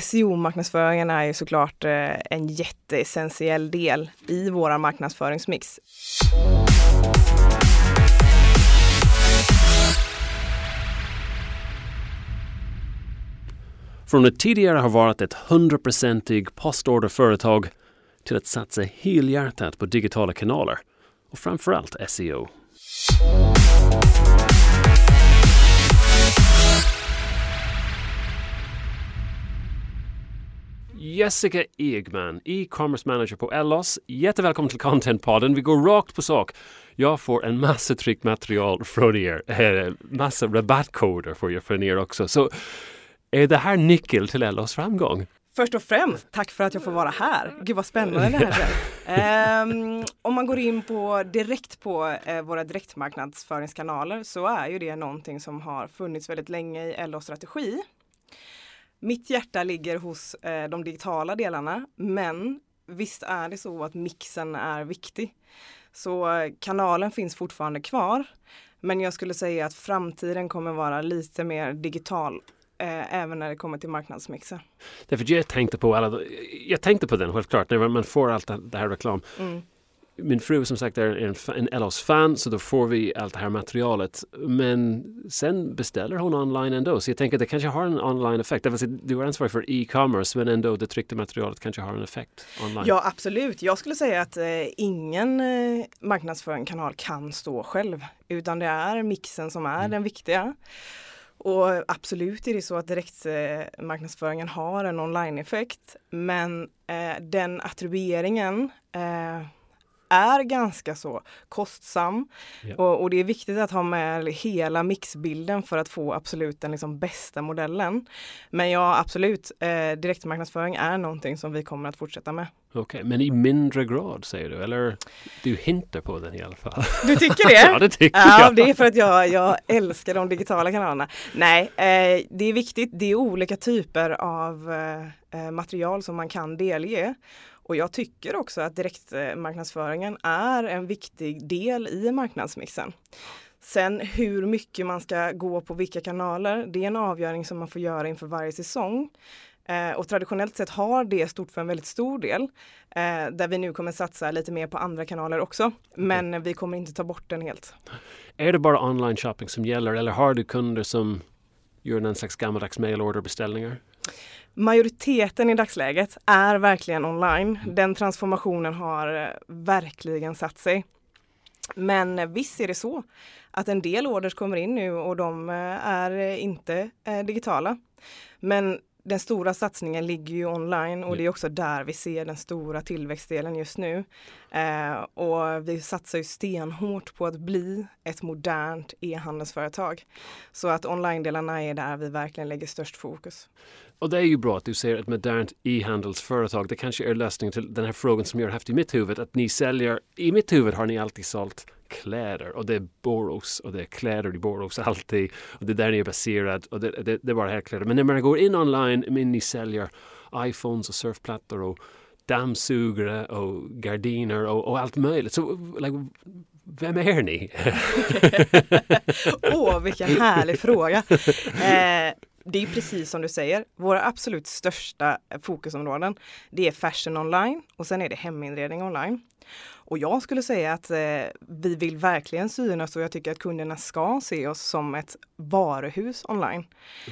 SEO-marknadsföringen är ju såklart eh, en jätteessentiell del i vår marknadsföringsmix. Från att tidigare ha varit ett hundraprocentig postorderföretag till att satsa helhjärtat på digitala kanaler och framförallt SEO. Jessica Egman, e-commerce manager på Ellos. Jättevälkommen till Contentpodden. Vi går rakt på sak. Jag får en massa tryckmaterial från er. Eh, massa rabattkoder får jag från er också. Så är det här nyckel till Ellos framgång? Först och främst, tack för att jag får vara här. Gud vad spännande det här är. Um, ehm, om man går in på direkt på uh, våra direktmarknadsföringskanaler så är ju det någonting som har funnits väldigt länge i LO-strategi. Mitt hjärta ligger hos uh, de digitala delarna men visst är det så att mixen är viktig. Så uh, kanalen finns fortfarande kvar. Men jag skulle säga att framtiden kommer vara lite mer digital eh, även när det kommer till marknadsmixer. Därför jag tänkte på alla, jag tänkte på den självklart när man får allt det här reklam. Mm. Min fru som sagt är en, en Ellos-fan så då får vi allt det här materialet. Men sen beställer hon online ändå. Så jag tänker att det kanske har en online-effekt. Du är ansvarig för e-commerce men ändå det tryckta materialet kanske har en effekt online. Ja absolut. Jag skulle säga att eh, ingen eh, marknadsföringskanal kan stå själv. Utan det är mixen som är mm. den viktiga. Och absolut är det så att direktmarknadsföringen har en online-effekt. Men eh, den attribueringen eh, är ganska så kostsam. Ja. Och, och, det är viktigt att ha med hela mixbilden för att få absolut den liksom bästa modellen. Men ja, absolut, eh, direktmarknadsföring är någonting som vi kommer att fortsätta med. Okej, okay, men i mindre grad säger du, eller du hintar på den i alla fall. Du tycker det? ja, det tycker ja, jag. Det är för att jag, jag älskar de digitala kanalerna. Nej, eh, det är viktigt. Det är olika typer av eh, material som man kan delge. Och jag tycker också att direktmarknadsföringen är en viktig del i marknadsmixen. Sen hur mycket man ska gå på vilka kanaler, det är en avgörning som man får göra inför varje säsong. Eh, och traditionellt sett har det stort för en väldigt stor del. Eh, där vi nu kommer satsa lite mer på andra kanaler också. Men mm. vi kommer inte ta bort den helt. Är det bara online shopping som gäller eller har du kunder som gör en slags gammaldags mailorder beställningar? Majoriteten i dagsläget är verkligen online. Den transformationen har eh, verkligen satt sig. Men eh, visst är det så att en del orders kommer in nu och de eh, är inte digitala. Men den stora satsningen ligger ju online och det är också där vi ser den stora tillväxtdelen just nu. Eh, och vi satsar ju stenhårt på att bli ett modernt e-handelsföretag. Så att online-delarna är där vi verkligen lägger störst fokus. Och det är ju bra att du säger ett modernt e-handelsföretag. Det kanske är lösningen till den här frågan som jag har haft i mitt huvud. Att ni säljer, i mitt huvud har ni alltid sålt kläder och det är Borås och det är kläder i Borås alltid och det är där ni är baserad och det, det, det är bara här kläder. Men när man går in online, men ni säljer iPhones och surfplattor och dammsugare och gardiner och, och allt möjligt. Så like, vem är ni? Åh, oh, vilken härlig fråga. Eh, det är precis som du säger, våra absolut största fokusområden det är fashion online och sen är det heminredning online. Och jag skulle säga att eh, vi vill verkligen synas och jag tycker att kunderna ska se oss som ett varuhus online.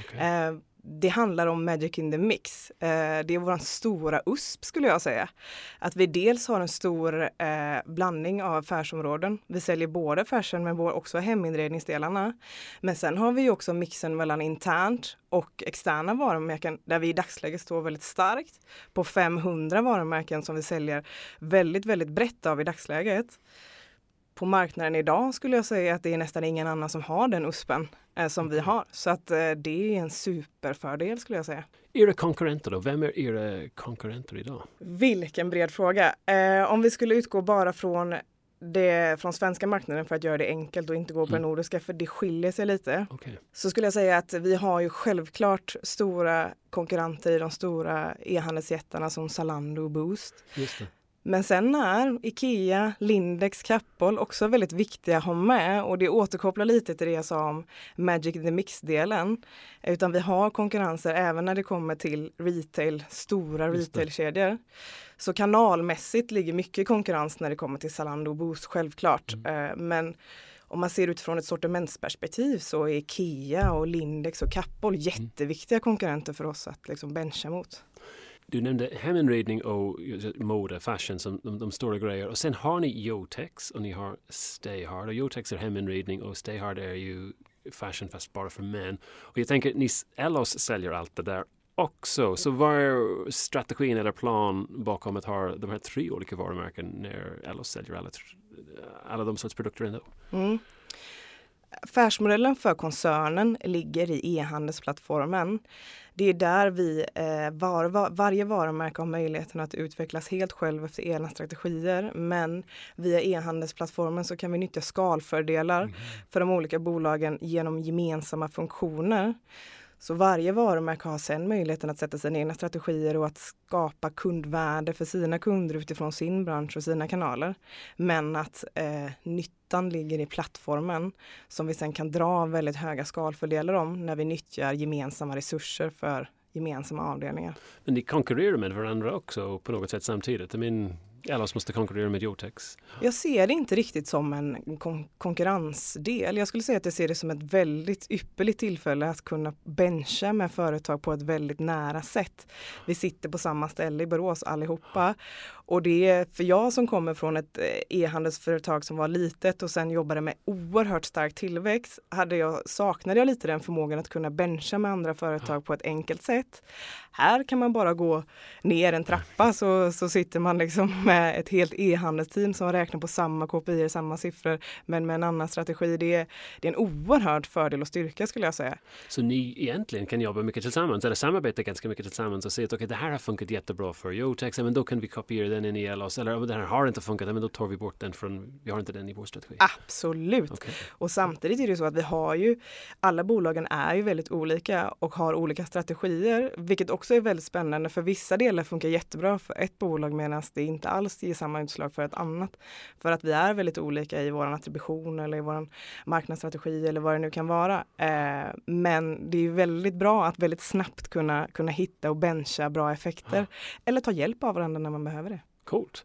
Okay. Eh, det handlar om Magic in the Mix. Eh, det är våran stora USP skulle jag säga. Att vi dels har en stor eh, blandning av affärsområden. Vi säljer både fashion men också heminredningsdelarna. Men sen har vi också mixen mellan internt och externa varumärken där vi i dagsläget står väldigt starkt på 500 varumärken som vi säljer väldigt, väldigt brett av i dagsläget på marknaden idag skulle jag säga att det är nästan ingen annan som har den USPen eh, som vi har. Så att eh, det är en superfördel skulle jag säga. Era konkurrenter då? Vem är era konkurrenter idag? Vilken bred fråga. Eh, om vi skulle utgå bara från det från svenska marknaden för att göra det enkelt och inte gå på mm. den nordiska för det skiljer sig lite. Okay. Så skulle jag säga att vi har ju självklart stora konkurrenter i de stora e-handelsjättarna som Zalando och Boost. Men sen är IKEA, Lindex, Kappahl också väldigt viktiga att ha med och det återkopplar lite till det jag sa om Magic the Mix-delen. Utan vi har konkurrenser även när det kommer till retail, stora retailkedjor. Så kanalmässigt ligger mycket konkurrens när det kommer till Zalando och Boost självklart. Mm. Eh, men om man ser utifrån ett sortimentsperspektiv så är Ikea och Lindex och Kappahl mm. jätteviktiga konkurrenter för oss att liksom bencha mot. Du nämnde heminredning och mode, fashion som de, de, stora grejer. Och sen har ni Jotex och ni har Stay Hard. Och Jotex är heminredning och Stay Hard är ju fashion fast bara för män. Och jag tänker, ni Ellos säljer allt det där också. Så vad är strategin eller plan bakom att ha de här tre olika varumärken när Ellos säljer alla, alla de sorts produkter ändå? Mm. Affärsmodellen för koncernen ligger i e-handelsplattformen. Det är där vi, eh, var, var, varje varumärke har möjligheten att utvecklas helt själv efter egna strategier. Men via e-handelsplattformen så kan vi nyttja skalfördelar mm. för de olika bolagen genom gemensamma funktioner. Så varje varumärke har sen möjligheten att sätta sina egna strategier och att skapa kundvärde för sina kunder utifrån sin bransch och sina kanaler. Men att eh, nyttan ligger i plattformen som vi sen kan dra väldigt höga skalfördelar om när vi nyttjar gemensamma resurser för gemensamma avdelningar. Men ni konkurrerar med varandra också på något sätt samtidigt? I mean, alla måste konkurrera med Jotex? Jag ser det inte riktigt som en kon konkurrensdel. Jag skulle säga att jag ser det som ett väldigt ypperligt tillfälle att kunna bencha med företag på ett väldigt nära sätt. Vi sitter på samma ställe i Borås allihopa och det är för jag som kommer från ett eh, e-handelsföretag som var litet och sen jobbade med oerhört stark tillväxt hade jag, saknade jag lite den förmågan att kunna bencha med andra företag på ett enkelt sätt. Här kan man bara gå ner en trappa så, så sitter man liksom med ett helt e-handelsteam som räknar på samma KPI, samma siffror men med en annan strategi. Det är, det är en oerhörd fördel och styrka skulle jag säga. Så ni egentligen kan jobba mycket tillsammans eller samarbeta ganska mycket tillsammans och se att okay, det här har funkat jättebra för Jotex, men då kan vi kopiera den in i Elos eller den här har inte funkat, men då tar vi bort den från, vi har inte den i vår strategi. Absolut! Okay. Och samtidigt är det så att vi har ju, alla bolagen är ju väldigt olika och har olika strategier, vilket också är väldigt spännande för vissa delar funkar jättebra för ett bolag medan det inte alls ger samma utslag för ett annat. För att vi är väldigt olika i vår attribution eller i vår marknadsstrategi eller vad det nu kan vara. Eh, men det är väldigt bra att väldigt snabbt kunna, kunna hitta och bencha bra effekter. Ah. Eller ta hjälp av varandra när man behöver det. Coolt.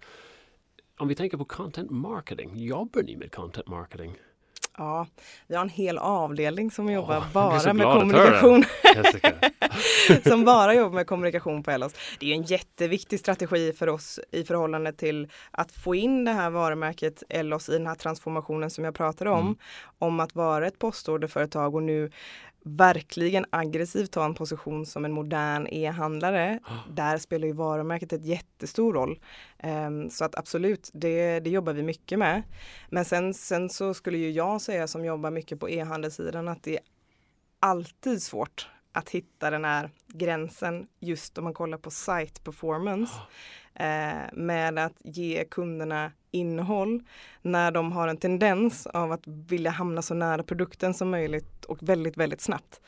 Om vi tänker på content marketing, jobbar ni med content marketing? Ja, vi har en hel avdelning som jobbar oh, bara med kommunikation. som bara jobbar med kommunikation på Ellos. Det är en jätteviktig strategi för oss i förhållande till att få in det här varumärket Ellos i den här transformationen som jag pratade om. Mm. Om att vara ett postorderföretag och nu verkligen aggressivt ta en position som en modern e-handlare. Ah. Där spelar ju varumärket ett jättestor roll. Um, så att absolut, det, det jobbar vi mycket med. Men sen, sen så skulle ju jag säga som jobbar mycket på e-handelssidan att det är alltid svårt att hitta den här gränsen just om man kollar på site performance. Oh. Eh, med att ge kunderna innehåll när de har en tendens av att vilja hamna så nära produkten som möjligt och väldigt, väldigt snabbt.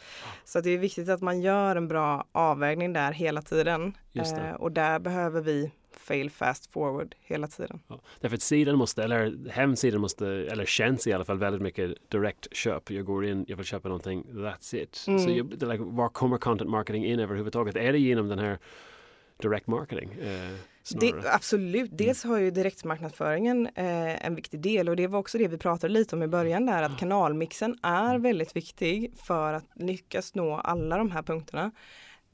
Så det är viktigt att man gör en bra avvägning där hela tiden. Eh, och där behöver vi fail fast forward hela tiden. Ja, därför att sidan måste, eller hemsidan måste, eller känns i alla fall väldigt mycket direkt köp. Jag går in, jag vill köpa någonting, that's it. Mm. Så jag, like, var kommer content marketing in överhuvudtaget? Är det genom den här direct marketing? Eh, det, absolut, mm. dels har ju direktmarknadsföringen eh, en viktig del och det var också det vi pratade lite om i början där att kanalmixen är mm. väldigt viktig för att lyckas nå alla de här punkterna.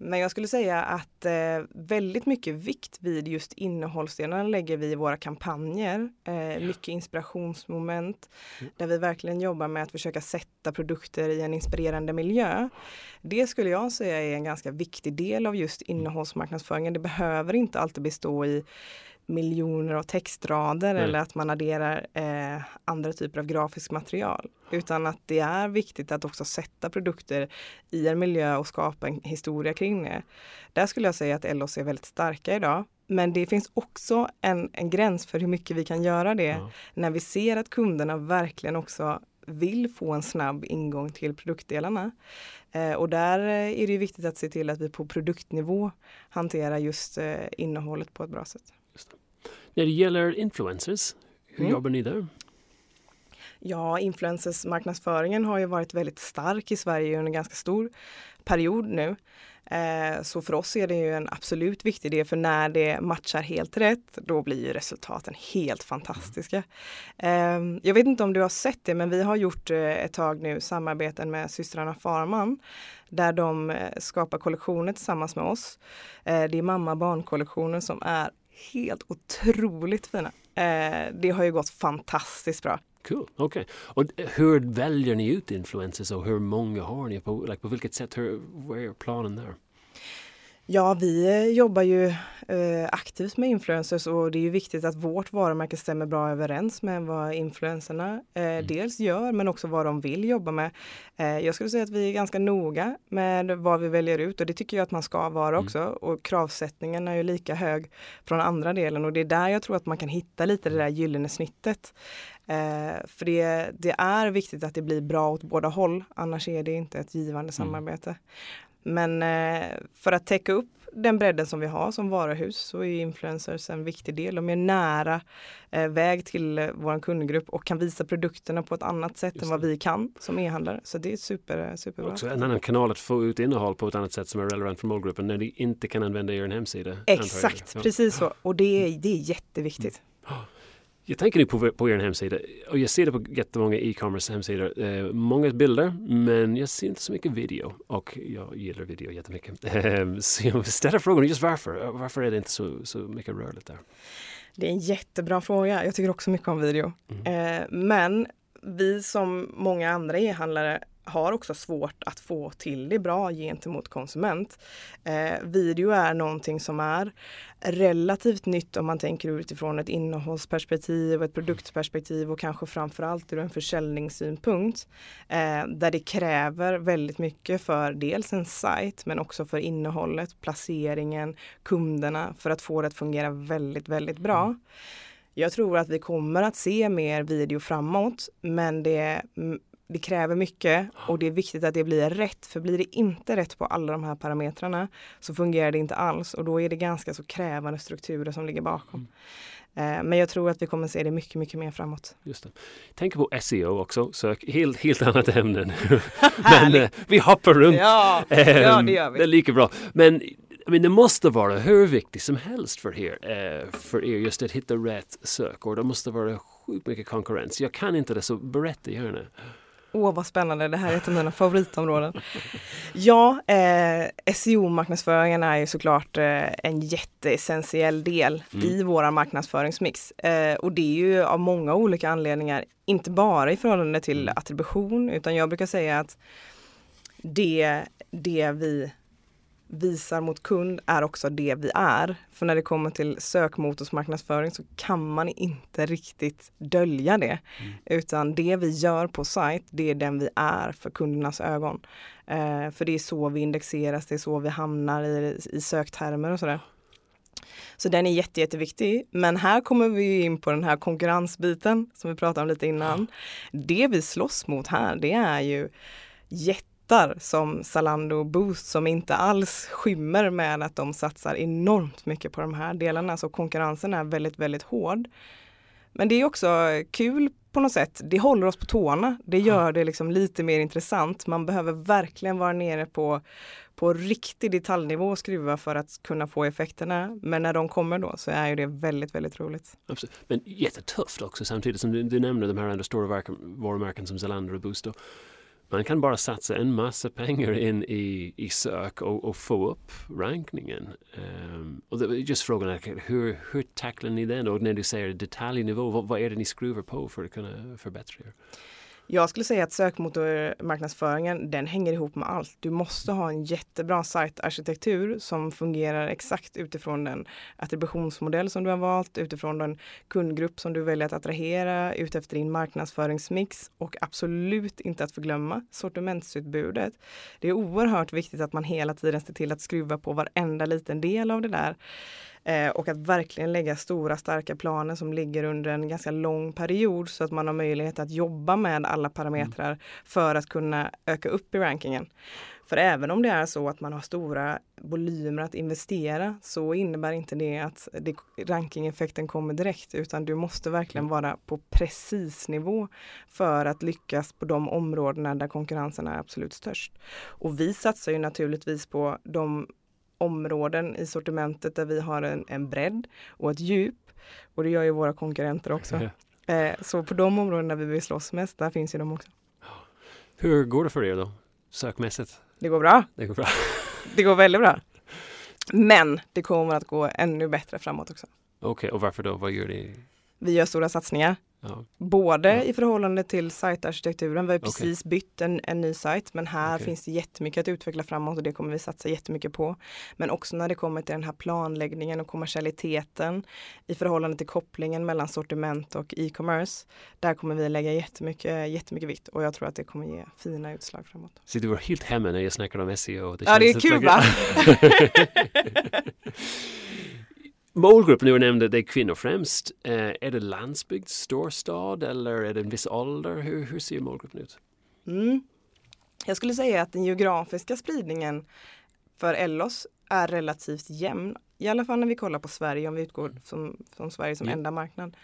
Men jag skulle säga att eh, väldigt mycket vikt vid just innehållsdelarna lägger vi i våra kampanjer. Eh, mycket inspirationsmoment mm. där vi verkligen jobbar med att försöka sätta produkter i en inspirerande miljö. Det skulle jag säga är en ganska viktig del av just mm. innehållsmarknadsföringen. Det behöver inte alltid bestå i miljoner av textrader mm. eller att man adderar eh, andra typer av grafiskt material. Utan att det är viktigt att också sätta produkter i en miljö och skapa en historia kring det. Där skulle jag säga att LOC är väldigt starka idag. Men det finns också en, en gräns för hur mycket vi kan göra det mm. när vi ser att kunderna verkligen också vill få en snabb ingång till produktdelarna. Eh, och där är det viktigt att se till att vi på produktnivå hanterar just eh, innehållet på ett bra sätt. När det gäller influencers, hur Mm. jobbar ni där? Ja, influencersmarknadsföringen har ju varit väldigt stark i Sverige under en ganska stor period nu. Eh, Så för oss är det ju en absolut viktig del för när det matchar helt rätt då blir ju resultaten helt fantastiska. Eh, Jag vet inte om du har sett det men vi har gjort eh, ett tag nu samarbeten med systrarna Farman där de eh, skapar kollektioner tillsammans med oss. Det är mamma barn-kollektioner som är helt otroligt fina. Eh, Det har ju gått fantastiskt bra. Cool, okej. Och hur väljer ni ut influencers och hur många har ni? På, like, på vilket sätt? Hur, vad är planen där? Ja, vi eh, jobbar ju eh, aktivt med influencers och det är ju viktigt att vårt varumärke stämmer bra överens med vad influencerna eh, dels gör men också vad de vill jobba med. Jag skulle säga att vi är ganska noga med vad vi väljer ut och det tycker jag att man ska vara också och kravsättningen är ju lika hög från andra delen och det är där jag tror att man kan hitta lite det där gyllene snittet. För det, det är viktigt att det blir bra åt båda håll annars är det inte ett givande samarbete. Men eh, för att täcka upp den bredden som vi har som varuhus så är influencers en viktig del. De är nära eh, väg till eh, vår kundgrupp och kan visa produkterna på ett annat sätt Just än vad vi kan som e-handlare. Så det är super, superbra. Också en annan kanal att få ut innehåll på ett annat sätt som är relevant för målgruppen när ni inte kan använda er hemsida. Exakt, precis så. Och det är, det är jätteviktigt. Jag tänker nu på, på er hemsida och jag ser det på jättemånga e-commerce hemsidor. Eh, många bilder men jag ser inte så mycket video och jag gillar video jättemycket. Eh, så jag ställer frågan just varför. Varför är det inte så, så mycket rörligt där? Det är en jättebra fråga. Jag tycker också mycket om video. Eh, men vi som många andra e-handlare har också svårt att få till det bra gentemot konsument. Eh, video är någonting som är relativt nytt om man tänker utifrån ett innehållsperspektiv, ett produktperspektiv och kanske framförallt ur en försäljningssynpunkt. Eh, där det kräver väldigt mycket för dels en sajt men också för innehållet, placeringen, kunderna för att få det att fungera väldigt, väldigt bra. Jag tror att vi kommer att se mer video framåt men det, mm, det kräver mycket och det är viktigt att det blir rätt. För blir det inte rätt på alla de här parametrarna så fungerar det inte alls och då är det ganska så krävande strukturer som ligger bakom. Eh, Men jag tror att vi kommer se det mycket, mycket mer framåt. Just det. Tänk på SEO också, sök helt, helt annat ämne nu. Men eh, vi hoppar runt. Ja, ja Ehm, det gör vi. Det är lika bra. Men I mean, det måste vara hur viktigt som helst för er, eh, för er just att hitta rätt sökord. Det måste vara sjukt mycket konkurrens. Jag kan inte det, så berätta gärna. Åh vad spännande, det här är ett av mina favoritområden. Ja, eh, SEO-marknadsföringen är ju såklart eh, en jätteessentiell del i våra marknadsföringsmix. Eh, och det är ju av många olika anledningar, inte bara i förhållande till attribution, utan jag brukar säga att det, det vi visar mot kund är också det vi är. För när det kommer till sökmotorsmarknadsföring så kan man inte riktigt dölja det. Utan det vi gör på sajt, det är den vi är för kundernas ögon. Eh, för det är så vi indexeras, det är så vi hamnar i, i söktermer och sådär. Så den är jätte, jätteviktig. Men här kommer vi in på den här konkurrensbiten som vi pratade om lite innan. Det vi slåss mot här, det är ju jättar som Zalando och Boost som inte alls skymmer med att de satsar enormt mycket på de här delarna. Så konkurrensen är väldigt, väldigt hård. Men det är också kul på något sätt. Det håller oss på tårna. Det gör det liksom lite mer intressant. Man behöver verkligen vara nere på, på riktig detaljnivå och skruva för att kunna få effekterna. Men när de kommer då så är ju det väldigt, väldigt roligt. Absolut. Men jättetufft också samtidigt som du, du nämnde de här andra stora varumärken som Zalando och Boost. Och man kan bara satsa en massa pengar in i, i sök och, och få upp rankningen. Um, och det, är just frågan är hur, hur tacklar ni den? Och när du säger detaljnivå, vad, vad är det ni skruvar på för att kunna förbättra er? Jag skulle säga att sökmotormarknadsföringen den hänger ihop med allt. Du måste ha en jättebra sajtarkitektur som fungerar exakt utifrån den attributionsmodell som du har valt, utifrån den kundgrupp som du väljer att attrahera, utefter din marknadsföringsmix och absolut inte att förglömma sortimentsutbudet. Det är oerhört viktigt att man hela tiden ser till att skruva på varenda liten del av det där. Eh, och att verkligen lägga stora starka planer som ligger under en ganska lång period så att man har möjlighet att jobba med alla parametrar mm. för att kunna öka upp i rankingen. För även om det är så att man har stora volymer att investera så innebär inte det att det, rankingeffekten kommer direkt utan du måste verkligen mm. vara på precis nivå för att lyckas på de områdena där konkurrensen är absolut störst. Och vi satsar ju naturligtvis på de områden i sortimentet där vi har en, en bredd och ett djup. Och det gör ju våra konkurrenter också. Eh, så på de områden där vi vill slåss mest, där finns ju de också. Hur går det för er då, sökmässigt? Det går bra. Det går bra. det går väldigt bra. Men det kommer att gå ännu bättre framåt också. Okej, okay, och varför då? Vad gör ni? Vi gör stora satsningar. Ja. Både ja. i förhållande till sajtarkitekturen, vi har precis okay. bytt en, en ny sajt men här okay. finns det jättemycket att utveckla framåt och det kommer vi satsa jättemycket på. Men också när det kommer till den här planläggningen och kommersialiteten i förhållande till kopplingen mellan sortiment och e-commerce. Där kommer vi lägga jättemycket, jättemycket vikt och jag tror att det kommer ge fina utslag framåt. Så du var helt hemma när jag snackade om SEO? Det ja, det är kul va? Målgruppen du nämnde, det är kvinnor främst. Eh, är det landsbygd, storstad eller är det en viss ålder? Hur, hur ser målgruppen ut? Mm. Jag skulle säga att den geografiska spridningen för Ellos är relativt jämn. I alla fall när vi kollar på Sverige, om vi utgår som, som Sverige som yeah. enda marknad.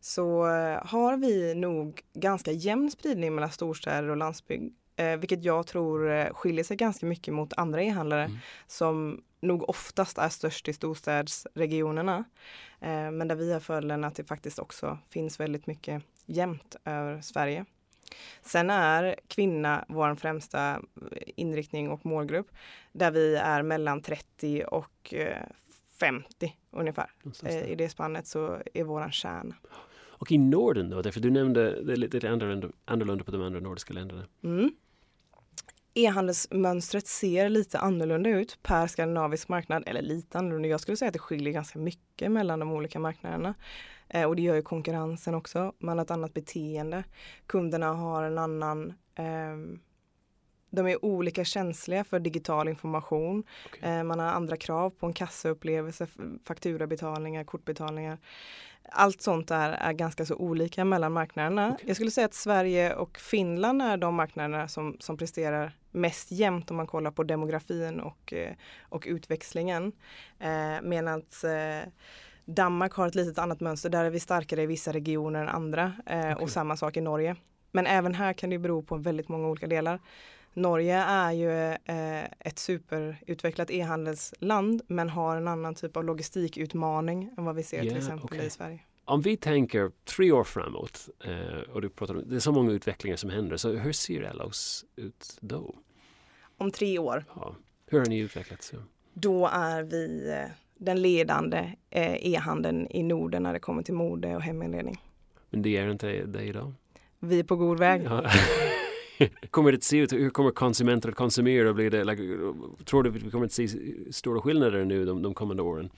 Så eh, har vi nog ganska jämn spridning mellan storstäder och landsbygd. Eh, vilket jag tror eh, skiljer sig ganska mycket mot andra e-handlare mm. som nog oftast är störst i storstadsregionerna. Eh, men där vi har fördelen att det faktiskt också finns väldigt mycket jämnt över Sverige. Sen är kvinna vår främsta inriktning och målgrupp där vi är mellan 30 och 50 ungefär. I det spannet så är våran kärna. Och i Norden då, därför du nämnde det är lite annorlunda, annorlunda på de andra nordiska länderna. Mm e-handelsmönstret ser lite annorlunda ut per skandinavisk marknad. Eller lite annorlunda, jag skulle säga att det skiljer ganska mycket mellan de olika marknaderna. Eh, och det gör ju konkurrensen också. Man har ett annat beteende. Kunderna har en annan eh, de är olika känsliga för digital information. Okay. Eh, man har andra krav på en kassaupplevelse, fakturabetalningar, kortbetalningar allt sånt är, är ganska så olika mellan marknaderna. Okay. Jag skulle säga att Sverige och Finland är de marknaderna som, som presterar mest jämnt om man kollar på demografin och, eh, och utväxlingen. Eh, Medan eh, Danmark har ett litet annat mönster. Där är vi starkare i vissa regioner än andra. Eh, okay. Och samma sak i Norge. Men även här kan det bero på väldigt många olika delar. Norge är ju eh, ett superutvecklat e-handelsland men har en annan typ av logistikutmaning än vad vi ser yeah, till exempel okay. i Sverige. Om vi tänker tre år framåt eh, och du pratar om, det är så många utvecklingar som händer, så hur ser Ellos ut då? Om tre år? Ja. Hur har ni utvecklats? Då är vi eh, den ledande eh, e-handeln i Norden när det kommer till mode och heminredning. Men det är inte det idag? Vi är på god väg. Ja. kommer det att se ut? Hur kommer konsumenter att konsumera? Blir det, like, tror du att vi kommer att se stora skillnader nu de, de kommande åren?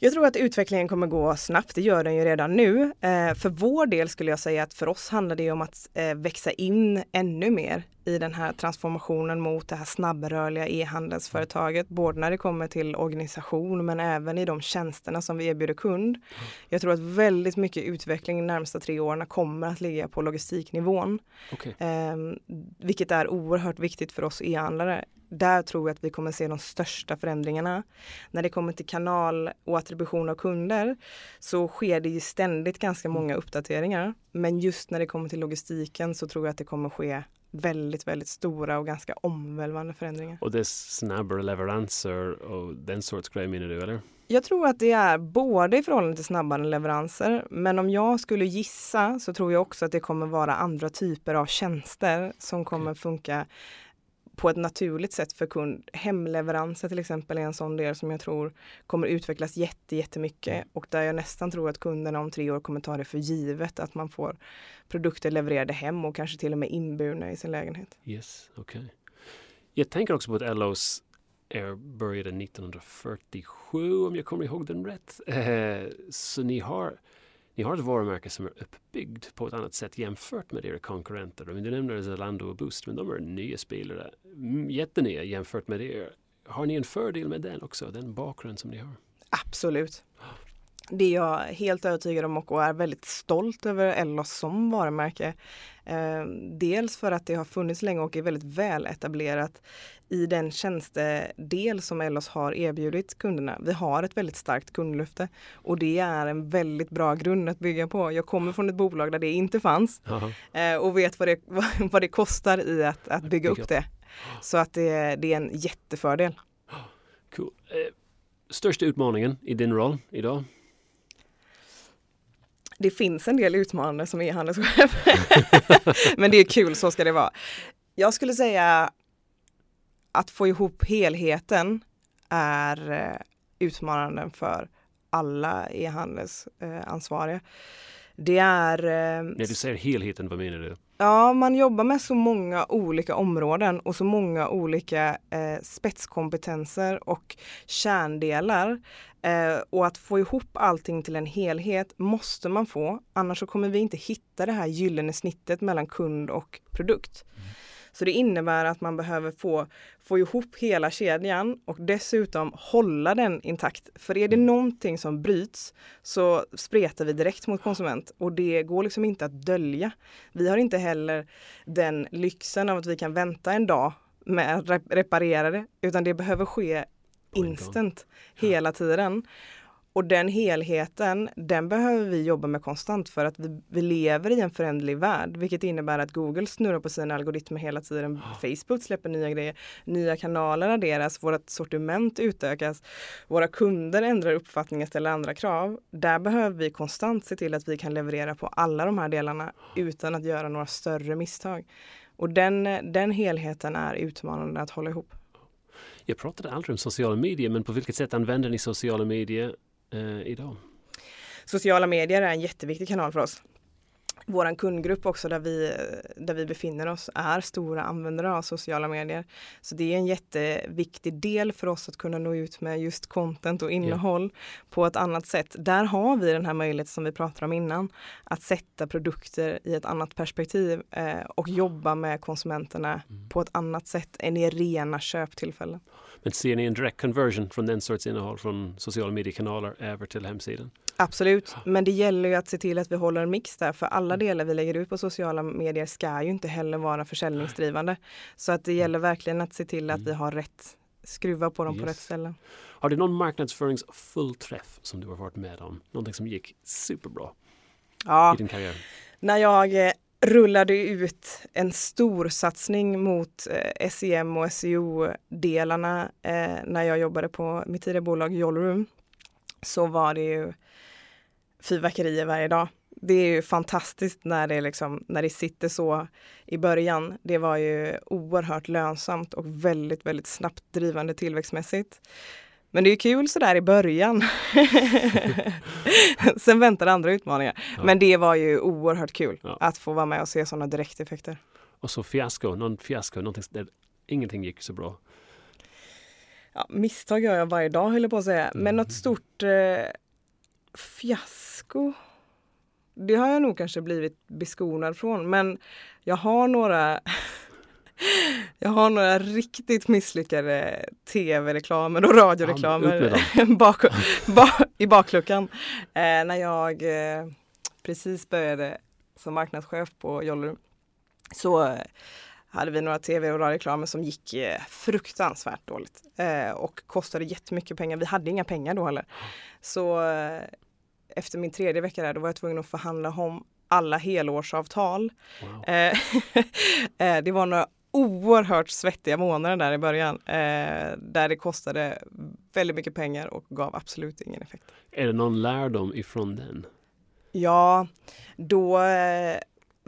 Jag tror att utvecklingen kommer gå snabbt, det gör den ju redan nu. Eh, för vår del skulle jag säga att för oss handlar det om att eh, växa in ännu mer i den här transformationen mot det här snabbrörliga e-handelsföretaget. Både när det kommer till organisation men även i de tjänsterna som vi erbjuder kund. Jag tror att väldigt mycket utveckling de närmsta tre åren kommer att ligga på logistiknivån. Okay. Eh, vilket är oerhört viktigt för oss e-handlare där tror jag att vi kommer se de största förändringarna. När det kommer till kanal och attribution av kunder så sker det ju ständigt ganska många uppdateringar. Men just när det kommer till logistiken så tror jag att det kommer ske väldigt, väldigt stora och ganska omvälvande förändringar. Och det är snabbare leveranser och den sorts grejer menar du eller? Jag tror att det är både i förhållande till snabbare leveranser, men om jag skulle gissa så tror jag också att det kommer vara andra typer av tjänster som kommer funka på ett naturligt sätt för kund. Hemleveranser till exempel är en sån del som jag tror kommer utvecklas jätte, jättemycket mm. och där jag nästan tror att kunderna om tre år kommer ta det för givet att man får produkter levererade hem och kanske till och med inburna i sin lägenhet. Yes, okej. Okay. Jag tänker också på att Ellos Air började 1947 om jag kommer ihåg den rätt. Eh, så ni har ni har ett varumärke som är uppbyggt på ett annat sätt jämfört med era konkurrenter. Du nämner Zalando och Boost, men de är nya spelare. Mm, jättenya jämfört med er. Har ni en fördel med den också, den bakgrund som ni har? Absolut. Det är jag helt övertygad om och är väldigt stolt över Ellos som varumärke. Eh, dels för att det har funnits länge och är väldigt väl etablerat i den tjänstedel som Ellos har erbjudit kunderna. Vi har ett väldigt starkt kundlöfte och det är en väldigt bra grund att bygga på. Jag kommer från ett bolag där det inte fanns eh, och vet vad det, vad det kostar i att, att bygga upp det. Så att det, det är en jättefördel. Cool. Eh, största utmaningen i din roll idag? Det finns en del utmanande som e-handelschef. Men det är kul, så ska det vara. Jag skulle säga att få ihop helheten är eh, utmanande för alla e-handelsansvariga. Det är... Eh, När du säger helheten, vad menar du? Ja, man jobbar med så många olika områden och så många olika eh, spetskompetenser och kärndelar. Eh, och att få ihop allting till en helhet måste man få, annars så kommer vi inte hitta det här gyllene snittet mellan kund och produkt. Mm. Så det innebär att man behöver få, få ihop hela kedjan och dessutom hålla den intakt. För är det mm. någonting som bryts så spretar vi direkt mot konsument och det går liksom inte att dölja. Vi har inte heller den lyxen av att vi kan vänta en dag med att reparera det utan det behöver ske instant hela tiden. Och den helheten, den behöver vi jobba med konstant för att vi, vi lever i en förändlig värld, vilket innebär att Google snurrar på sina algoritmer hela tiden. Facebook släpper nya grejer, nya kanaler adderas, vårt sortiment utökas, våra kunder ändrar uppfattningar, ställer andra krav. Där behöver vi konstant se till att vi kan leverera på alla de här delarna utan att göra några större misstag. Och den, den helheten är utmanande att hålla ihop. Jag pratade aldrig om sociala medier, men på vilket sätt använder ni sociala medier eh, idag? Sociala medier är en jätteviktig kanal för oss. Vår kundgrupp också där vi, där vi befinner oss är stora användare av sociala medier. Så det är en jätteviktig del för oss att kunna nå ut med just content och innehåll yeah. på ett annat sätt. Där har vi den här möjligheten som vi pratade om innan, att sätta produkter i ett annat perspektiv eh, och jobba med konsumenterna mm. på ett annat sätt än i rena köptillfällen. Men ser ni en direct conversion från den sorts innehåll från sociala mediekanaler över till hemsidan? Absolut, men det gäller ju att se till att vi håller en mix där för alla mm. delar vi lägger ut på sociala medier ska ju inte heller vara försäljningsdrivande. Så att det mm. gäller verkligen att se till att vi mm. har rätt skruva på dem yes. på rätt ställen. Har du någon marknadsföringsfullträff som du har varit med om? Någonting som gick superbra ja. i din karriär? När jag eh, rullade ut en stor satsning mot eh, SEM och SEO-delarna eh, när jag jobbade på mitt tidigare bolag Jollroom så var det ju fyrverkerier varje dag. Det är ju fantastiskt när det, liksom, när det sitter så i början. Det var ju oerhört lönsamt och väldigt, väldigt snabbt drivande tillväxtmässigt. Men det är kul sådär i början. Sen väntar andra utmaningar. Ja. Men det var ju oerhört kul ja. att få vara med och se sådana direkteffekter. Och så fiasko, någon fiasko, någonting där ingenting gick så bra. Ja, misstag gör jag varje dag höll jag på att säga. Men mm. något stort eh, fiasko det har jag nog kanske blivit beskonad från. Men jag har några Jag har några riktigt misslyckade tv-reklamer och radioreklamer ja, bak, ba, i bakluckan. Eh, när jag eh, precis började som marknadschef på Jollerum så eh, hade vi några tv och radioreklamer som gick eh, fruktansvärt dåligt eh, och kostade jättemycket pengar. Vi hade inga pengar då heller. Så eh, efter min tredje vecka där, då var jag tvungen att förhandla om alla helårsavtal. Wow. det var några oerhört svettiga månader där i början eh, där det kostade väldigt mycket pengar och gav absolut ingen effekt. Är det någon lärdom ifrån den? Ja, då eh,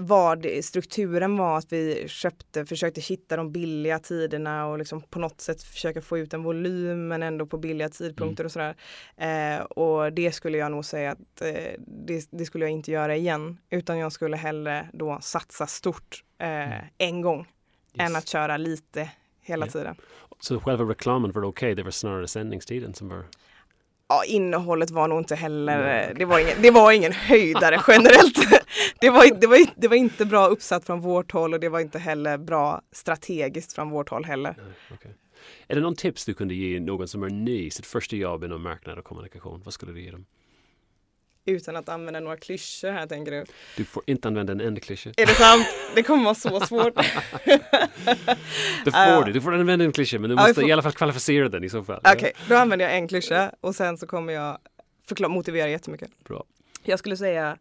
var det, strukturen var att vi köpte, försökte hitta de billiga tiderna och liksom på något sätt försöka få ut en volym men ändå på billiga tidpunkter mm. och sådär. Eh, och det skulle jag nog säga att eh, det, det, skulle jag inte göra igen utan jag skulle hellre då satsa stort eh, mm. en gång. Än att köra lite hela yeah. tiden. Så själva reklamen var okej, okay, det var snarare sändningstiden som var Ja, innehållet var nog inte heller, Nej, det, var ingen, det var ingen höjdare generellt. det, var, det, var, det var inte bra uppsatt från vårt håll och det var inte heller bra strategiskt från vårt håll heller. Nej, okay. Är det någon tips du kunde ge någon som är ny sitt första jobb inom marknad och kommunikation? Vad skulle du ge dem? Utan att använda några klyschor här tänker du? Du får inte använda en enda klyscha. Är det sant? Det kommer vara så svårt. det får du. Du får använda en klyscha men du måste får... i alla fall kvalificera den i så fall. Okej, okay, då använder jag en klyscha och sen så kommer jag förklara, motivera jättemycket. Bra. Jag skulle säga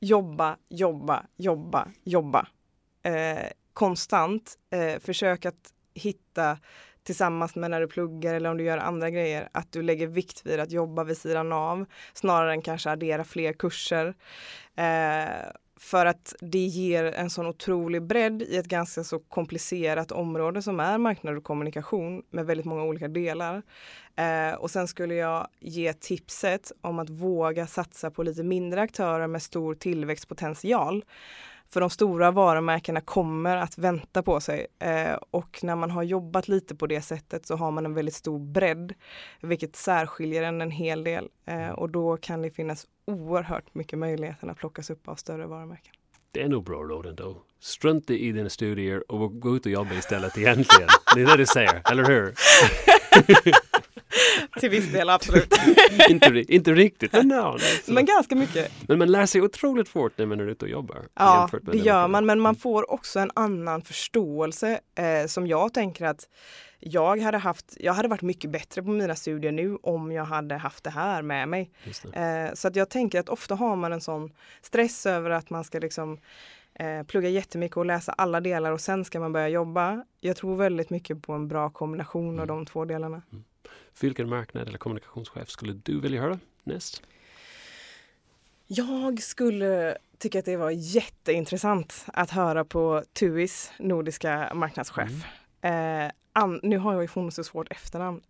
jobba, jobba, jobba, jobba. Eh, konstant. Eh, försök att hitta tillsammans med när du pluggar eller om du gör andra grejer, att du lägger vikt vid att jobba vid sidan av snarare än kanske addera fler kurser. Eh, för att det ger en sån otrolig bredd i ett ganska så komplicerat område som är marknad och kommunikation med väldigt många olika delar. Eh, och sen skulle jag ge tipset om att våga satsa på lite mindre aktörer med stor tillväxtpotential. För de stora varumärkena kommer att vänta på sig eh, och när man har jobbat lite på det sättet så har man en väldigt stor bredd, vilket särskiljer en en hel del eh, och då kan det finnas oerhört mycket möjligheter att plockas upp av större varumärken. Det är nog bra råd ändå. Strunta i dina studier och gå ut och jobba istället egentligen. Det är det du säger, eller hur? Till viss del, absolut. inte, inte riktigt, men, no, men ganska mycket. Men man lär sig otroligt fort när man är ute och jobbar. Ja, det gör man, men man får också en annan förståelse eh, som jag tänker att jag hade haft, jag hade varit mycket bättre på mina studier nu om jag hade haft det här med mig. Eh, så att jag tänker att ofta har man en sån stress över att man ska liksom eh, plugga jättemycket och läsa alla delar och sen ska man börja jobba. Jag tror väldigt mycket på en bra kombination mm. av de två delarna. Mm. Vilken marknad eller kommunikationschef skulle du vilja höra näst? Jag skulle tycka att det var jätteintressant att höra på TUIs nordiska marknadschef. Mm. Eh, an, nu har jag ju funnits så svårt efternamn.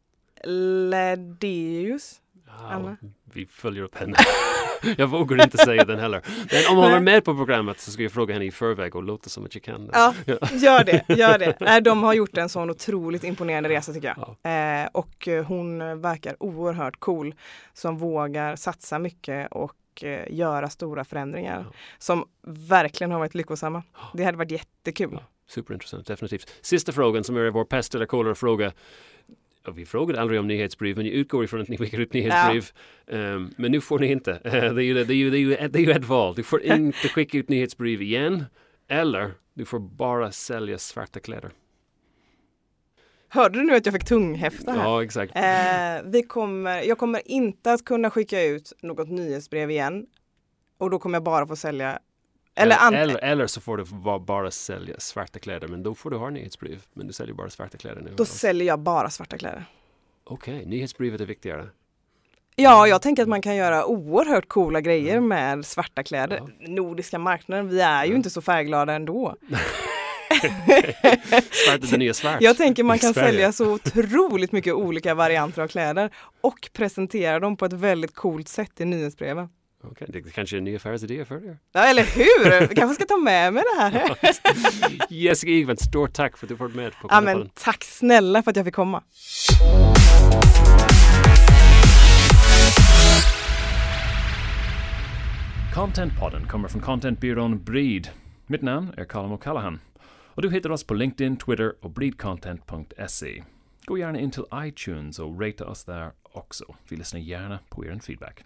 Ledeus? Ja, vi följer upp henne. jag vågar inte säga den heller. Men om hon är med på programmet så ska jag fråga henne i förväg och låta som att jag kan. Ja, gör det. Gör det. De har gjort en sån otroligt imponerande resa tycker jag. Ja. Eh, och hon verkar oerhört cool som vågar satsa mycket och eh, göra stora förändringar ja. som verkligen har varit lyckosamma. Det hade varit jättekul. Ja, superintressant, definitivt. Sista frågan som är vår pest eller kolera fråga vi frågade aldrig om nyhetsbrev, men jag utgår ifrån att ni skickar ut nyhetsbrev. Ja. Um, men nu får ni inte. det, är ju, det, är ju, det, är ju, det är ju ett val. Du får inte skicka ut nyhetsbrev igen. Eller du får bara sälja svarta kläder. Hörde du nu att jag fick tunghäfta här? Ja, exakt. Eh, vi kommer, jag kommer inte att kunna skicka ut något nyhetsbrev igen. Och då kommer jag bara få sälja eller, eller, eller, så får du bara sälja svarta kläder men då får du ha nyhetsbrev. Men du säljer bara svarta kläder nu. Då säljer jag bara svarta kläder. Okej, okay, nyhetsbrevet är viktigare. Ja, jag tänker att man kan göra oerhört coola grejer mm. med svarta kläder. Ja. Nordiska marknaden, vi är ju ja. inte så färgglada ändå. svart är det nya svart. Jag tänker man kan sälja så otroligt mycket olika varianter av kläder och presentera dem på ett väldigt coolt sätt i nyhetsbreven. Okay, det kanske är en ny affärsidé för er. Ja, eller hur! Jag kanske ska ta med mig det här. Jessica Igvent, stort tack för att du varit med på ja, men Tack snälla för att jag fick komma. Contentpodden kommer från contentbyrån Breed. Mitt namn är Colin O'Callaghan och du hittar oss på LinkedIn, Twitter och breedcontent.se. Gå gärna in till iTunes och rata oss där också. Vi lyssnar gärna på er feedback.